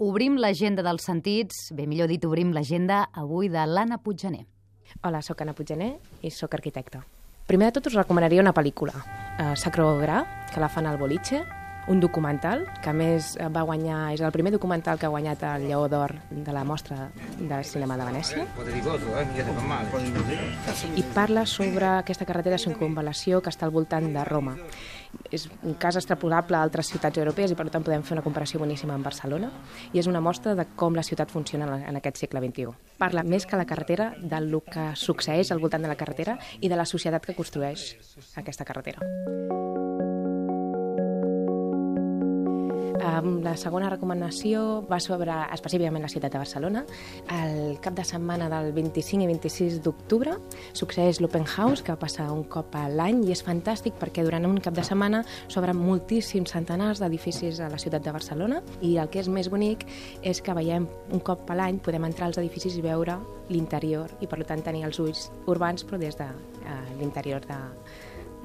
Obrim l'agenda dels sentits, bé millor dit, obrim l'agenda avui de l'Anna Puiggener. Hola, sóc Anna Puiggener i sóc arquitecta. Primer de tot us recomanaria una pel·lícula, eh, Sacro Gra, que la fan al Boliche, un documental que més va guanyar, és el primer documental que ha guanyat el Lleó d'Or de la mostra de cinema de Venècia i parla sobre aquesta carretera circunvalació que està al voltant de Roma. És un cas extrapolable a altres ciutats europees i per tant podem fer una comparació boníssima amb Barcelona i és una mostra de com la ciutat funciona en aquest segle XXI. Parla més que la carretera del que succeeix al voltant de la carretera i de la societat que construeix aquesta carretera. La segona recomanació va sobre específicament la ciutat de Barcelona. El cap de setmana del 25 i 26 d'octubre succeeix l'Open House, que passa un cop a l'any, i és fantàstic perquè durant un cap de setmana s'obren moltíssims centenars d'edificis a la ciutat de Barcelona i el que és més bonic és que veiem un cop a l'any, podem entrar als edificis i veure l'interior i per tant tenir els ulls urbans però des de uh, l'interior de,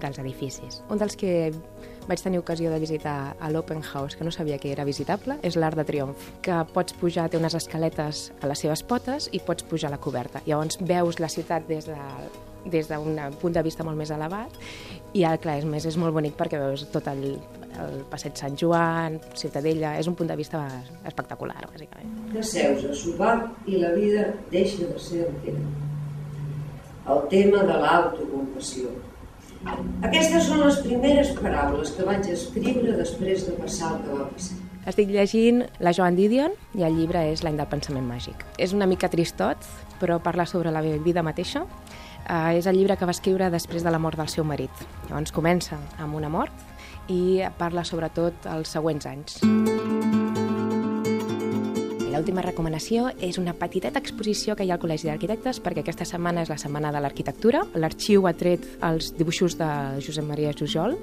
dels edificis. Un dels que vaig tenir ocasió de visitar a l'Open House, que no sabia que era visitable, és l'Arc de Triomf, que pots pujar, té unes escaletes a les seves potes i pots pujar a la coberta. Llavors veus la ciutat des de des d'un punt de vista molt més elevat i ara, clar, és, més, és molt bonic perquè veus tot el, el passeig Sant Joan, Ciutadella, és un punt de vista espectacular, bàsicament. Que seus a sopar i la vida deixa de ser el tema. El tema de l'autocompassió aquestes són les primeres paraules que vaig escriure després de passar el que va passar. Estic llegint la Joan Didion i el llibre és L'any del pensament màgic. És una mica tristot, però parla sobre la vida mateixa. Uh, és el llibre que va escriure després de la mort del seu marit. Llavors comença amb una mort i parla sobretot els següents anys. L'última recomanació és una petiteta exposició que hi ha al Col·legi d'Arquitectes perquè aquesta setmana és la Setmana de l'Arquitectura. L'arxiu ha tret els dibuixos de Josep Maria Jujol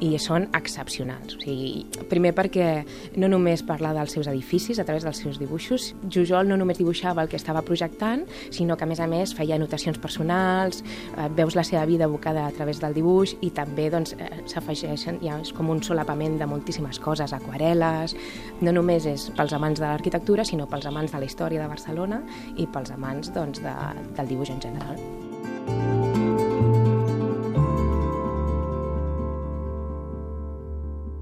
i són excepcionals. O sigui, primer perquè no només parla dels seus edificis a través dels seus dibuixos, Jujol no només dibuixava el que estava projectant, sinó que a més a més feia anotacions personals, eh, veus la seva vida evocada a través del dibuix i també doncs, eh, s'afegeixen, ja és com un solapament de moltíssimes coses, aquarel·les, no només és pels amants de l'arquitectura, sinó pels amants de la història de Barcelona i pels amants doncs, de, del dibuix en general.